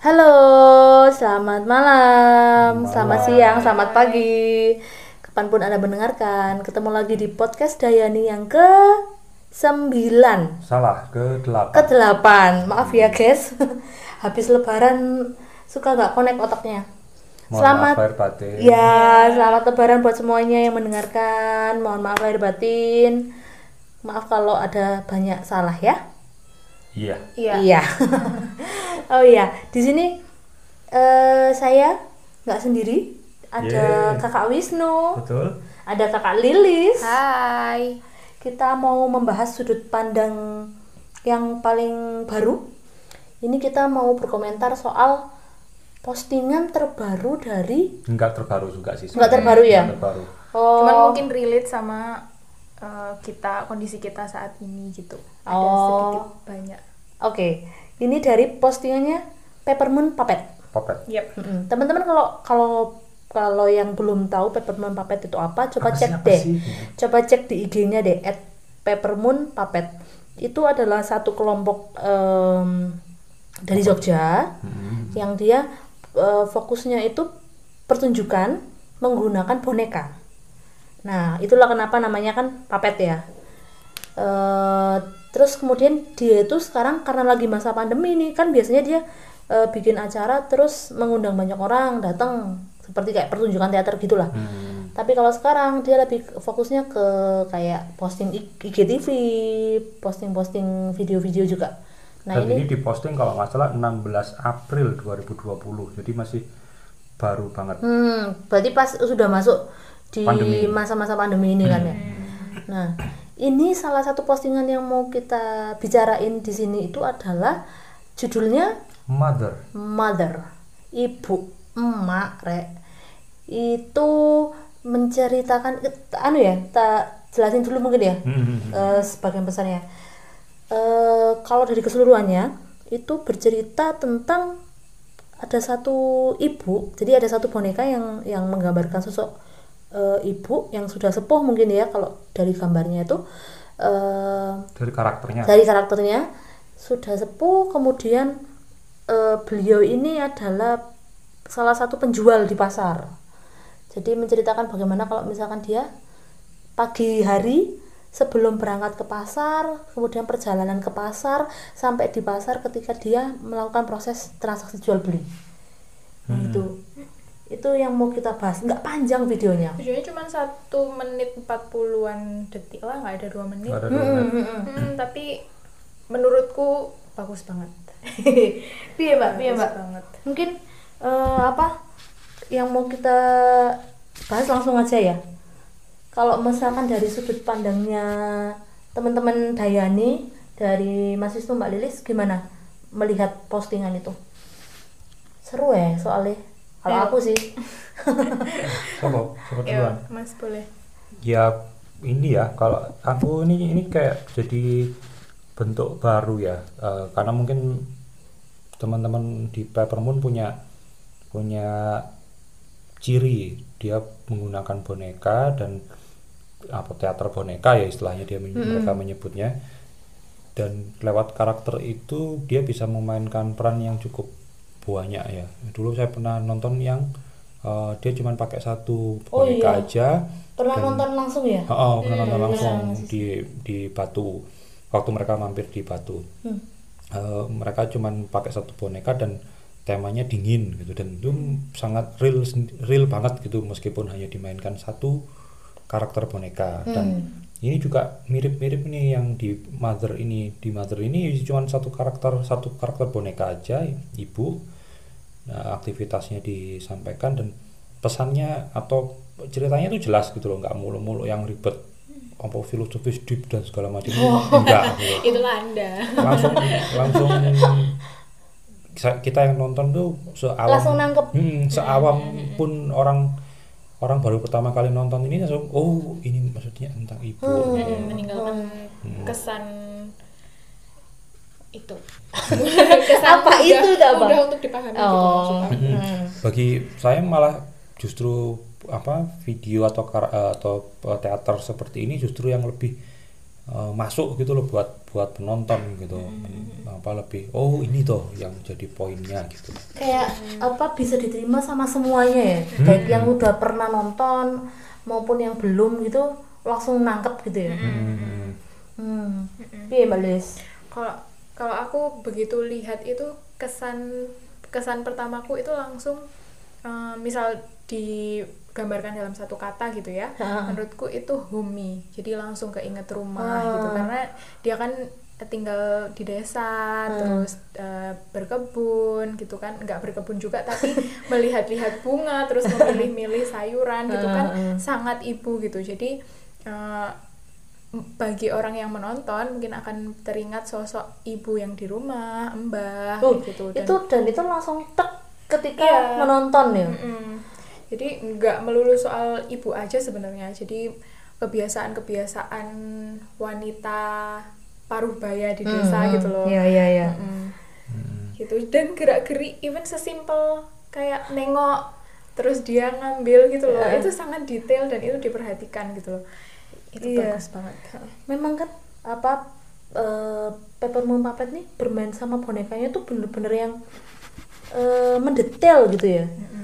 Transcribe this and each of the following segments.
Halo, selamat malam, Malam. selamat siang, selamat pagi. Kapan pun Anda mendengarkan, ketemu lagi di podcast Dayani yang ke 9 Salah, ke delapan. ke 8. Maaf ya guys. Habis lebaran suka nggak connect otaknya. Mohon selamat maaf lahir batin. Ya, selamat lebaran buat semuanya yang mendengarkan. Mohon maaf lahir batin. Maaf kalau ada banyak salah ya. Iya. Iya. oh iya, di sini eh saya nggak sendiri. Ada Yeay. kakak Wisnu, Betul. ada kakak Lilis. Hai. Kita mau membahas sudut pandang yang paling baru. Ini kita mau berkomentar soal postingan terbaru dari Enggak terbaru juga sih. nggak terbaru ya. Enggak terbaru. Oh, Cuman mungkin relate sama eh, kita kondisi kita saat ini gitu. Ada Oh. sedikit banyak. Oke, ini dari postingannya Peppermint Puppet. Popet. Yep. Mm-mm. Teman-teman kalau kalau kalau yang belum tahu Peppermint Puppet itu apa, coba Apa sih, cek apa deh. sih? Coba cek di IG-nya deh @peppermint puppet. Itu adalah satu kelompok em, dari Jogja Hmm. yang dia eh, fokusnya itu pertunjukan menggunakan boneka. Nah, itulah kenapa namanya kan puppet ya. Eh, terus kemudian dia itu sekarang karena lagi masa pandemi nih kan biasanya dia eh, bikin acara terus mengundang banyak orang datang seperti kayak pertunjukan teater gitulah. Hmm. Tapi kalau sekarang dia lebih fokusnya ke kayak posting IGTV, posting-posting video-video juga. Nah Dan ini ini, diposting kalau nggak salah 16 April 2020. Jadi masih baru banget. hmm, berarti pas sudah masuk di Pandemi. masa-masa pandemi ini kan ya. Nah ini salah satu postingan yang mau kita bicarain di sini itu adalah judulnya Mother. mother, ibu, emak, rek. Itu menceritakan anu ya, tak jelasin dulu mungkin ya. Hmm. eh, sebagian besarnya. Eh, kalau dari keseluruhannya itu bercerita tentang ada satu ibu, jadi ada satu boneka yang yang menggambarkan sosok eh, ibu yang sudah sepuh mungkin ya kalau dari gambarnya itu eh, Dari karakternya. dari karakternya sudah sepuh kemudian eh, beliau ini adalah salah satu penjual di pasar jadi menceritakan bagaimana kalau misalkan dia pagi hari sebelum berangkat ke pasar kemudian perjalanan ke pasar sampai di pasar ketika dia melakukan proses transaksi jual beli nah Hmm. itu itu yang mau kita bahas nggak panjang videonya Videonya cuma satu menit 40-an detik lah, nggak ada dua menit. Ada dua menit. Hmm, tapi menurutku bagus banget. Piye mbak, piye mbak. banget. Mungkin eh, apa yang mau kita bahas langsung aja ya. Kalau misalkan dari sudut pandangnya teman-teman Dayani dari Mas Wisnu Mbak Lilis gimana melihat postingan itu? Seru ya soalnya. Kalau aku sih. Coba, coba duluan. Mas boleh. Ya ini ya kalau aku ini ini kayak jadi bentuk baru ya Eh, karena mungkin teman-teman di Peppermoon punya punya ciri dia menggunakan boneka dan apa teater boneka ya istilahnya dia men- mereka menyebutnya dan lewat karakter itu dia bisa memainkan peran yang cukup banyak ya dulu saya pernah nonton yang eh, dia cuma pakai satu Oh, boneka iya. aja Pernah Dan- nonton langsung ya? Oh, oh, pernah nonton Hmm, langsung iya, di di Batu. Waktu mereka mampir di Batu. Hmm. Eh, mereka cuman pakai satu boneka dan temanya dingin gitu dan itu sangat real real banget gitu meskipun hanya dimainkan satu karakter boneka dan Hmm. Ini juga mirip-mirip nih yang di Mother ini di Mother ini cuma satu karakter satu karakter boneka aja ibu Nah, aktivitasnya disampaikan dan pesannya atau ceritanya itu jelas gitu loh nggak mulu-mulu yang ribet apa filosofis deep dan segala macam enggak gitu. Itulah Anda. langsung langsung kita yang nonton tuh seawam Langsung nangkep. Hmm, seawam pun orang orang baru pertama kali nonton ini langsung oh ini maksudnya tentang ibu Hmm. gitu. meninggalkan Hmm. kesan itu. Apa mudah- itu, Bang? mudah untuk dipahami gitu Oh. maksudnya. Mm-mm. Hmm. bagi saya malah justru apa video atau kar- atau eh, teater seperti ini justru yang lebih eh, masuk gitu loh buat buat penonton gitu. Apa lebih oh ini toh yang jadi poinnya gitu. Kayak apa bisa diterima sama semuanya ya? Baik yang udah pernah nonton maupun yang belum gitu langsung nangkep gitu ya? Hmm. hmm. Iya mbak kalau kalau aku begitu lihat itu kesan kesan pertamaku itu langsung eh, misal digambarkan dalam satu kata gitu ya. Ha. menurutku itu homey jadi langsung keinget rumah Ah. gitu. Karena dia kan tinggal di desa terus eh, berkebun gitu kan. Nggak berkebun juga tapi melihat-lihat bunga terus memilih-milih sayuran gitu kan. sangat ibu gitu. Jadi eh, bagi orang yang menonton mungkin akan teringat sosok ibu yang di rumah, mbah Tuh, gitu. itu dan itu langsung tek ketika Iya. menonton ya? Mm-mm. Jadi nggak melulu soal ibu aja sebenarnya. Jadi kebiasaan-kebiasaan wanita paruh baya di desa Hmm, gitu loh. iya iya iya Mm. Hmm. Gitu. Dan gerak-gerik even sesimpel kayak nengok terus dia ngambil gitu loh. Iya. Itu sangat detail dan itu diperhatikan gitu loh. Itu Iya. bagus banget. memang kan apa eh, Peppermint Puppet nih bermain sama bonekanya tuh bener-bener yang eh, mendetail gitu ya Mm-mm.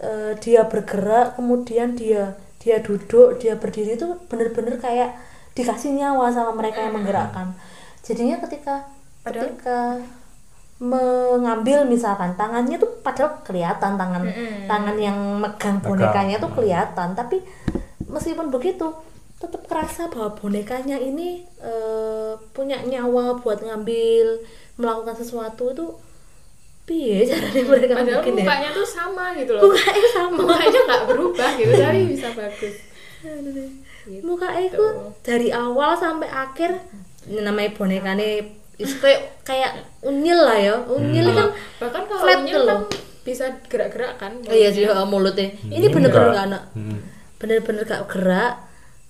Eh, dia bergerak kemudian dia dia duduk dia berdiri itu bener-bener kayak dikasih nyawa sama mereka yang menggerakkan jadinya ketika Padahal- ketika mengambil misalkan tangannya tuh padahal kelihatan tangan Mm-mm. tangan yang megang Megang. bonekanya tuh kelihatan tapi meskipun begitu tetap kerasa bahwa bonekanya ini eh, punya nyawa buat ngambil melakukan sesuatu itu piye caranya mereka Padahal bikin ya mukanya tuh sama gitu loh. mukanya sama Mukanya nggak berubah gitu tapi bisa bagus. Gitu. mukanya itu dari awal sampai akhir namanya bonekanya itu kayak kayak unyil lah ya unyil Hmm. kan bahkan kalau flat unyil kan loh. bisa gerak-gerak kan oh iya sih oh, mulutnya ini Ini bener-bener enggak. gak anak Hmm. bener-bener gak gerak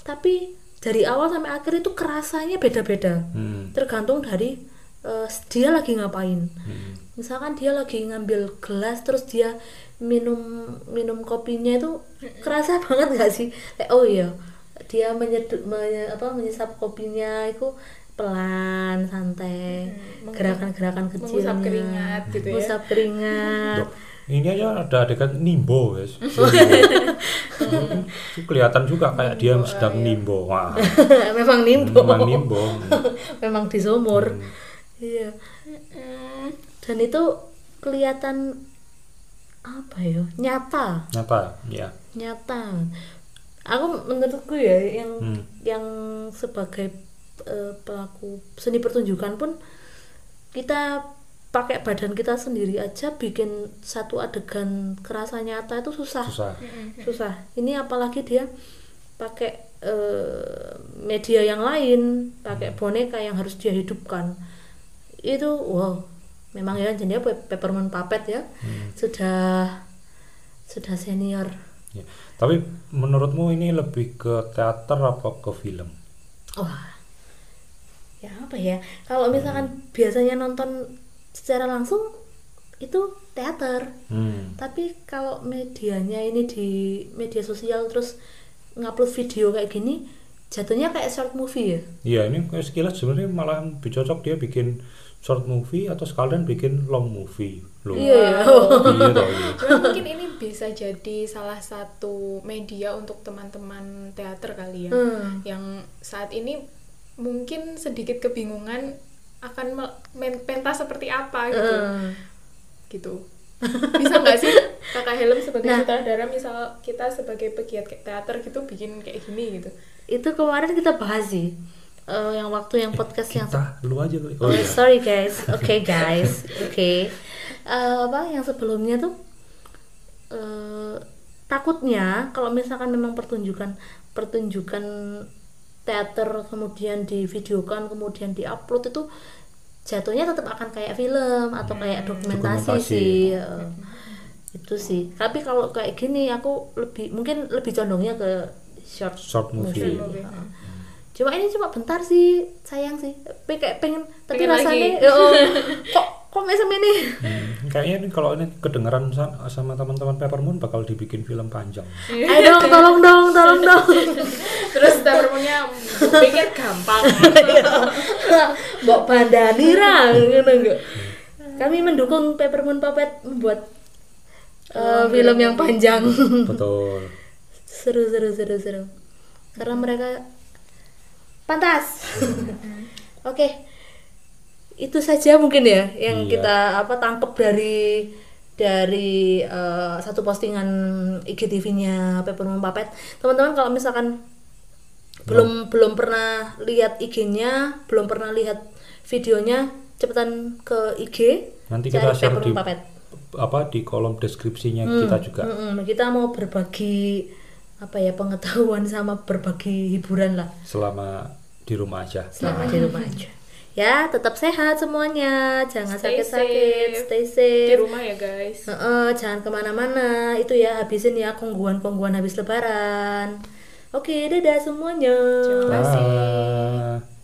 tapi dari awal sampai akhir itu kerasanya beda-beda Hmm. tergantung dari eh, dia lagi ngapain Hmm. Misalkan dia lagi ngambil gelas terus dia minum minum kopinya itu kerasa banget gak sih? Kayak, oh iya dia menyeduh menye- apa menyesap kopinya itu pelan santai meng- gerakan-gerakan kecilnya. mengusap keringat gitu ya. mengusap keringat. Dok, ini aja ada adegan nimbo guys itu kelihatan juga kayak dia sedang nimbo. Wah. Memang nimbo. Memang nimbo. Memang di sumur. Hmm. iya dan itu kelihatan apa ya? Nyata. Nyata ya nyata. Aku menurutku ya yang Hmm. yang sebagai eh, pelaku seni pertunjukan pun kita pakai badan kita sendiri aja bikin satu adegan kerasa nyata itu susah. Susah. Susah. Ini apalagi dia pakai eh, media yang lain pakai boneka yang harus dia hidupkan. Itu wow memang ya jadinya pe- peppermint puppet ya sudah sudah senior. Ya. tapi menurutmu ini lebih ke teater apa ke film? Wah ya apa ya kalau misalkan biasanya nonton secara langsung itu teater. Hmm. tapi kalau medianya ini di media sosial terus ngupload video kayak gini jatuhnya kayak short movie ya? Iya ini kayak sekilas sebenarnya malah lebih cocok dia bikin short movie atau sekalian bikin long movie? Loh. Iya iya. Toh, iya. Cuma mungkin ini bisa jadi salah satu media untuk teman-teman teater kali ya Hmm. yang saat ini mungkin sedikit kebingungan akan pentas seperti apa gitu. Eh, gitu. Bisa nggak sih kakak Helm sebagai Nah. sutradara misal kita sebagai pegiat ke- teater gitu bikin kayak gini gitu? Itu kemarin kita bahas sih Eh, yang waktu yang podcast yang kita lu aja kali Oh, oh iya sorry guys. Oke guys. Oke. Eh, apa yang sebelumnya tuh eh takutnya kalau misalkan memang pertunjukan pertunjukan teater kemudian divideokan kemudian diupload itu jatuhnya tetap akan kayak film atau kayak dokumentasi, Dokumentasi. sih. Eh, itu sih. Tapi kalau kayak gini aku lebih mungkin lebih condongnya ke short short movie, Short movie. Heeh. Cuma ini cuma bentar sih, sayang sih. Tapi kayak pengen, tapi Pengen rasanya lagi. oh, kok kok mesem ini? Hmm, kayaknya ini kalau ini kedengeran sa- sama teman-teman Peppermoon bakal dibikin film panjang Ayo dong, tolong dong, tolong dong. terus temennya pikir gampang Mbok bandani ra enggak. Kami mendukung Peppermint Puppet membuat eh, film yang panjang. betul seru seru seru seru. Karena mereka pantas. Oke. Itu saja mungkin ya yang Iya. kita apa tangkep dari dari eh, satu postingan IGTV-nya Peppermint Puppet. Teman-teman kalau misalkan belum belum pernah lihat IG-nya, belum pernah lihat videonya, cepetan ke IG. nanti kita share di Peppermint Puppet. apa di kolom deskripsinya Hmm. kita juga Mm-mm, kita mau berbagi apa ya pengetahuan sama berbagi hiburan lah selama di rumah aja selama di rumah aja. Ya, tetap sehat semuanya, jangan Stay sakit-sakit, safe. stay di safe. rumah ya guys Heeh, jangan ke mana-mana, itu ya habisin ya kongguan-kongguan habis lebaran. Oke, dadah semuanya. terima kasih Bye.